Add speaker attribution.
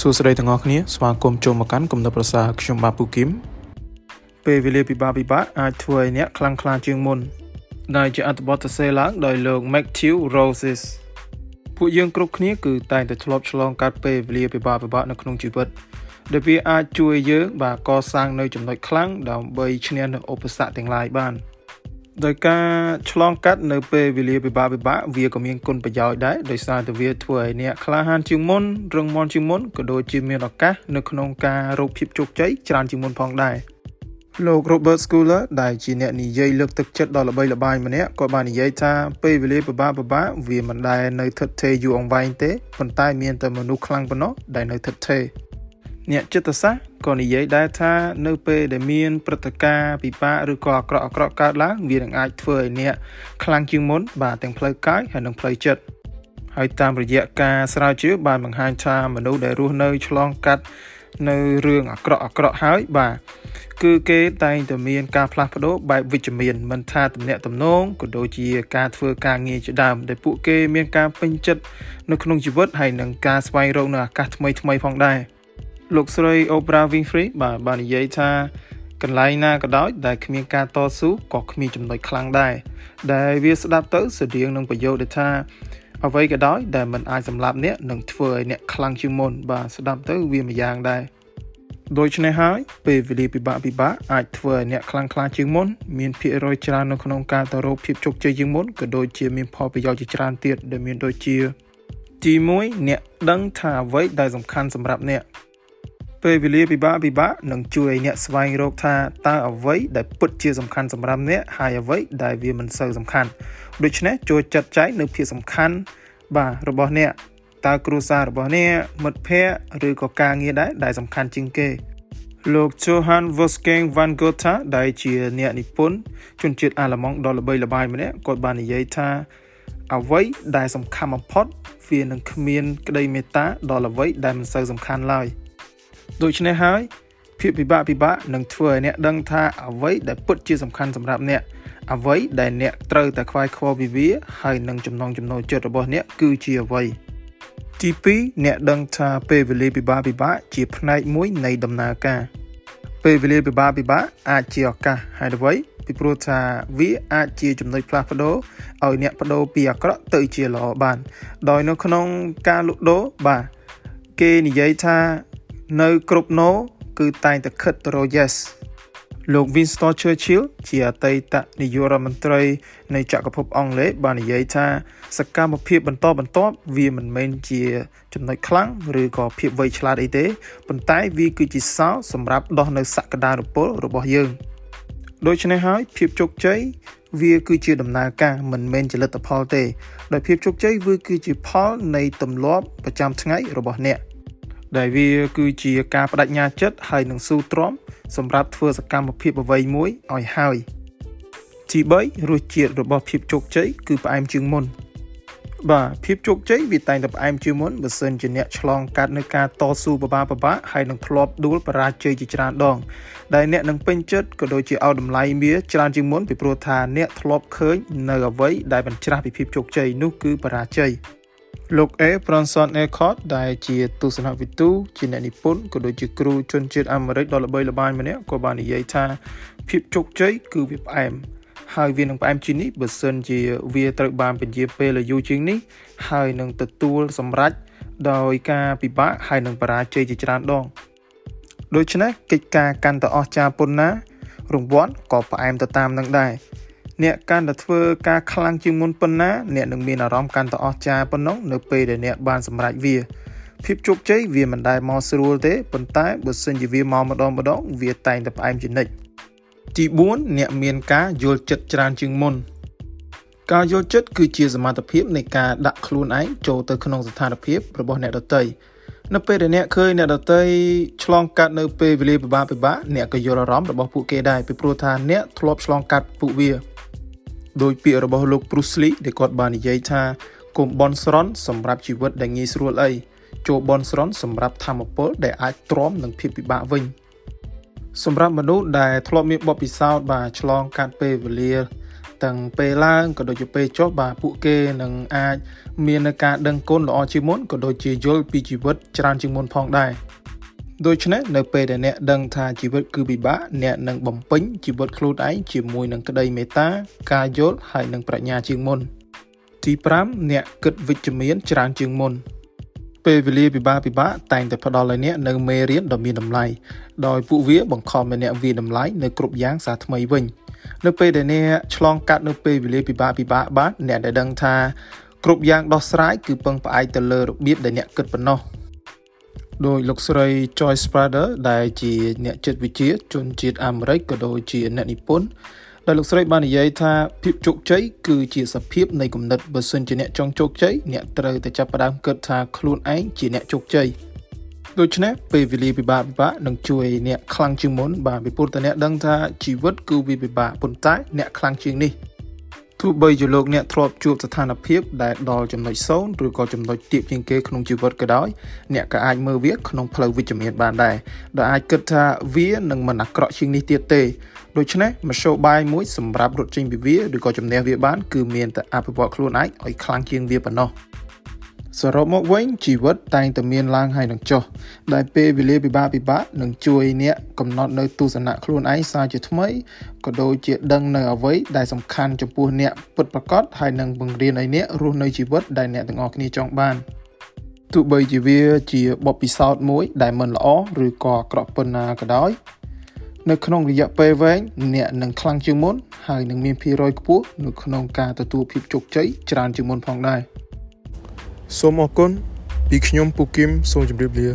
Speaker 1: សួស្តីទាំងអស់គ្នាស្វាគមន៍ចូលមកកាន់គំនិតប្រសាខ្ញុំបាទពូគឹមពេលវេលាពិបាកពិបាកអាចធ្វើឲ្យអ្នកខ្លាំងខ្លាជាងមុនដែលជាអត្ថបទសរសេរឡើងដោយលោក Matthew Roses ពួកយើងគ្រប់គ្នាគឺតែងតែធ្លាប់ឆ្លងកាត់ពេលវេលាពិបាកពិបាកនៅក្នុងជីវិតដែលវាអាចជួយយើងបាទកសាងនៅចំណុចខ្លាំងដើម្បីឈ្នះនៅឧបសគ្គទាំងឡាយបាន។ ដោយការឆ្លងកាត់នៅពេលវេលាពិបាកពិបាកវាក៏មានគុណប្រយោជន៍ដែរដោយសារតែវាធ្វើឲ្យអ្នកក្លាហានជាងមុនរឹងមាំជាងមុនក៏ដូចជាមានឱកាសនៅក្នុងការរកភាពជោគជ័យច្រើនជាងមុនផងដែរលោក Robert Schuller ដែលជាអ្នកនិយាយលើកទឹកចិត្តដ៏ល្បីល្បាញម្នាក់ក៏បាននិយាយថាពេលវេលាពិបាកពិបាកវាមិនដែលនៅថិតថេរយូរអង្វែងទេប៉ុន្តែមានតែមនុស្សខ្លាំងប៉ុណ្ណោះដែលនៅថិតថេរ អ្នកចិត្តសាស្ត្រក៏និយាយដែរថានៅពេលដែលមានព្រឹត្តិការណ៍ពិបាកឬក៏អាក្រក់អាក្រក់កើតឡើងវានឹងអាចធ្វើឲ្យអ្នកខ្លាំងជាងមុនបាទទាំងផ្លូវកាយហើយនិងផ្លូវចិត្តហើយតាមរយៈការស្រាវជ្រាវបានបង្ហាញថាមនុស្សដែលរស់នៅឆ្លងកាត់នៅរឿងអាក្រក់អាក្រក់ហើយបាទគឺគេតែងតែមានការផ្លាស់ប្ដូរបែបវិជ្ជមានមិនថាទំនាក់ទំនងក៏ដូចជាការធ្វើការងារជាដើមដែលពួកគេមានការពេញចិត្តនៅក្នុងជីវិតហើយនិងការស្វែងរកនៅឱកាសថ្មីថ្មីផងដែរ លោកស្រី Oprah Winfrey បាទបាននិយាយថាកន្លែងណាក៏ដោយដែលគ្មានការតស៊ូក៏គ្មានចំណុចខ្លាំងដែរដែលវាស្ដាប់ទៅស្តៀងនឹងប្រយោគដែលថាអ្វីក៏ដោយដែលมันអាចសម្លាប់អ្នកនឹងធ្វើឲ្យអ្នកខ្លាំងជាងមុនបាទស្ដាប់ទៅវាម្យ៉ាងដែរដូច្នេះហើយពេលវេលាពិបាកពិបាកអាចធ្វើឲ្យអ្នកខ្លាំងក្លាជាងមុនមានភាគរយច្រើននៅក្នុងការទៅរកភាពជោគជ័យជាងមុនក៏ដូចជាមានផលប្រយោជន៍ជាច្រើនទៀតដែលមានដូចជាទី1អ្នកដឹងថាអ្វីដែលសំខាន់សម្រាប់អ្នក ពេលវេលាពិបាកពិបាកនឹងជួយឲ្យអ្នកស្វែងរកថាតើអ្វីដែលពិតជាសំខាន់សម្រាប់អ្នកហើយអ្វីដែលវាមិនសូវសំខាន់ដូច្នេះចូលចាត់ចែងនៅភាពសំខាន់បាទរបស់អ្នកតើគ្រួសាររបស់អ្នកមិត្តភ័ក្តិឬក៏ការងារដែរដែលសំខាន់ជាងគេលោក Johann Wolfgang van Goethe ដែលជាអ្នកនិពន្ធជនជាតិអាល្លឺម៉ង់ដ៏ល្បីល្បាញម្នាក់គាត់បាននិយាយថាអ្វីដែលសំខាន់បំផុតវានឹងគ្មាន ក្តីមេត្តាដល់អ្វីដែលមិនសូវសំខាន់ឡើយ។ ដូច្នេះហើយភាពពិបាកពិបាកនឹងធ្វើឲ្យអ្នកដឹងថាអ្វីដែលពិតជាសំខាន់សម្រាប់អ្នកអ្វីដែលអ្នកត្រូវតែខ្វាយខ្វល់ពីវាហើយនឹងចំណងចំណូលចិត្តរបស់អ្នកគឺជាអ្វីទី2អ្នកដឹងថាពេលវេលាពិបាកពិបាកជាផ្នែកមួយនៃដំណើរការពេលវេលាពិបាកពិបាកអាចជាឱកាសហើយអ្វីពីព្រោះថាវាអាចជាចំណុចផ្លាស់ប្ដូរឲ្យអ្នកបដូរពីអាក្រក់ទៅជាល្អបាន ដោយនៅក្នុងការលក់ដូរបាទគេនិយាយថា នៅគ្រប់ no គឺតែងតែខិតទៅរក yes លោក Winston Churchill ជាអតីតនាយករដ្ឋមន្ត្រីនៃចក្រភពអង់គ្លេសបាននិយាយថាសកម្មភាពបន្តបន្ទាប់វាមិនមែនជាចំណុចខ្លាំងឬក៏ភាពវៃឆ្លាតអីទេប៉ុន្តែវាគឺជាសោសម្រាប់ដោះនៅសក្តានុពលរបស់យើងដូច្នេះហើយភាពជោគជ័យវាគឺជាដំណើរការមិនមែនជាលទ្ធផលទេ ដោយភាពជោគជ័យវាគឺជាផលនៃទម្លាប់ប្រចាំថ្ងៃរបស់អ្នក។ ដែលវាគឺជាការបដិញ្ញាចិត្តហើយនឹងស៊ូទ្រាំសម្រាប់ធ្វើសកម្មភាពអ្វីមួយឲ្យហើយទី3រសជាតិរបស់ភាពជោគជ័យគឺផ្អែមជាងមុនបាទភាពជោគជ័យវាតែងតែផ្អែមជាងមុនបើសិនជាអ្នកឆ្លងកាត់នៅការតស៊ូបបាបបាហើយនឹងធ្លាប់ដួលបរាជ័យជាច្រើនដង ដែលអ្នកនឹងពេញចិត្តក៏ដូចជាឲ្យតម្លៃវាច្រើនជាងមុនពីព្រោះថាអ្នកធ្លាប់ឃើញនៅអ្វីដែលមិនច្រាស់ពីភាពជោគជ័យនោះគឺបរាជ័យ លោក A Bronson Alcott ដែលជាទស្សនវិទូជាអ្នកនិពន្ធក៏ដូចជាគ្រូជនជាតិអាមេរិកដ៏ល្បីល្បាញម្នាក់ក៏បាននិយាយថាភាពជោគជ័យគឺវាផ្អែមហើយវានឹងផ្អែមជាងនេះបើសិនជាវាត្រូវបានពន្យាពេលយូរជាងនេះហើយនឹងទទួលសម្រេចដោយការពិបាកហើយនឹងបរាជ័យជាច្រើនដងដូច្នេះកិច្ចការកាន់តែអស្ចារ្យប៉ុណ្ណារង្វាន់ក៏ផ្អែមទៅតាមនឹងដែរ អ្នកកាន់តែធ្វើការខ្លាំងជាងមុនប៉ុណ្ណាអ្នកនឹងមានអារម្មណ៍កាន់តែអស្ចារ្យប៉ុណ្ណោះនៅពេលដែលអ្នកបានសម្រេចវាភាពជោគជ័យវាមិនដែលមកស្រួលទេប៉ុន្តែបើសិនជាវាមកម្ដងម្ដងវាតែងតែផ្អែមជានិច្ចទី4អ្នកមានការយល់ចិត្តច្រើនជាងមុនការយល់ចិត្តគឺជាសមត្ថភាពនៃការដាក់ខ្លួនឯងចូលទៅក្នុងស្ថានភាពរបស់អ្នកដទៃនៅពេលដែលអ្នកឃើញអ្នកដទៃឆ្លងកាត់នៅពេលវេលាពិបាកពិបាកអ្នកក៏យល់អារម្មណ៍របស់ពួកគេដែរពីព្រោះថាអ្នកធ្លាប់ឆ្លងកាត់ពួកវា ដោយពាក្យរបស់លោក Bruce Lee ដែលគាត់បាននិយាយថាកុំបន់ស្រន់សម្រាប់ជីវិតដែលងាយស្រួលអីចូលបន់ស្រន់សម្រាប់ធម្មពលដែលអាចទ្រាំនឹងភាពពិបាកវិញសម្រាប់មនុស្សដែលធ្លាប់មានបទពិសោធន៍បាទឆ្លងកាត់ពេលវេលាទាំងពេលឡើងក៏ដូចជាពេលចុះបាទពួកគេនឹងអាច មាននៅការដឹងគុណល្អជាងមុនក៏ដូចជាយល់ពីជីវិតច្រើនជាងមុនផងដែរ ដូច្នេះនៅពេលដែលអ្នកដឹងថាជីវិតគឺពិបាកអ្នកនឹងបំពេញជីវិតខ្លួនឯងជាមួយនឹងក្តីមេត្តា ការយល់ហើយនិងប្រាជ្ញាជាងមុន ទី5អ្នកគិតវិជ្ជមានច្រើនជាងមុនពេលវេលាពិបាកពិបាកតែងតែផ្ដល់ឲ្យអ្នកនៅមេរៀនដ៏មានតម្លៃដោយពួកវាបង្ខំឲ្យអ្នកវាតម្លៃនៅគ្រប់យ៉ាងសារថ្មីវិញនៅពេលដែលអ្នកឆ្លងកាត់នៅពេលវេលាពិបាកពិបាកបានអ្នកដែលដឹងថាគ្រប់យ៉ាងដោះស្រាយគឺពឹងផ្អែកទៅលើរបៀបដែលអ្នកគិតប៉ុណ្ណោះ ដោយលោកស្រី Joyce Sprader ដែលជាអ្នកចិត្តវិទ្យាជនជាតិអាមេរិកក៏ដូចជាអ្នកនិពន្ធដែលលោកស្រីបាននិយាយថាភាពជោគជ័យគឺជាសភាពនៃគំនិតបើសិនជាអ្នកចង់ជោគជ័យអ្នកត្រូវតែចាប់ផ្ដើមគិតថាខ្លួនឯងជាអ្នកជោគជ័យដូច្នេះពេលវេលាពិបាកពិបាកនឹងជួយអ្នកខ្លាំងជាងមុនបាទពីព្រោះតែអ្នកដឹងថាជីវិតគឺវាពិបាកប៉ុន្តែអ្នកខ្លាំងជាងនេះ ទោះបីជាលោកអ្នកធ្លាប់ជួបស្ថានភាពដែលដល់ចំណុច0ឬក៏ចំណុចទាបជាងគេក្នុងជីវិតក៏ដោយអ្នកក៏អាចមើលវាក្នុងផ្លូវវិជ្ជមានបានដែរដែលអាចគិតថាវានឹងមិនអាក្រក់ជាងនេះទៀតទេដូច្នេះមធ្យោបាយមួយសម្រាប់រត់ចេញពីវាឬក៏ជំនះវាបានគឺមានតែអភិវឌ្ឍខ្លួនឯងឲ្យខ្លាំងជាងវាប៉ុណ្ណោះ សរុបមកវិញជីវិតតែងតែមានឡើងហើយនឹងចុះដែលពេលវេលាពិបាកពិបាកនឹងជួយអ្នកកំណត់នៅទស្សនៈខ្លួនឯងសារជាថ្មីក៏ដូចជាដឹងនៅអ្វីដែលសំខាន់ចំពោះអ្នកពិតប្រាកដហើយនឹងបង្រៀនឲ្យអ្នករស់នៅជីវិតដែលអ្នកទាំងអស់គ្នាចង់បានទោះបីជាវាជាបបពិសោធន៍មួយ ដែលមិនល្អឬក៏អាក្រក់ប៉ុណ្ណាក៏ដោយនៅក្នុងរយៈពេលវែងអ្នកនឹងខ្លាំងជាងមុនហើយនឹងមានភាគរយខ្ពស់នៅក្នុងការទទួលភាពជោគជ័យច្រើនជាងមុនផងដែរ សូមអរគុណពីខ្ញុំពូគឹមសូមជម្រាបលា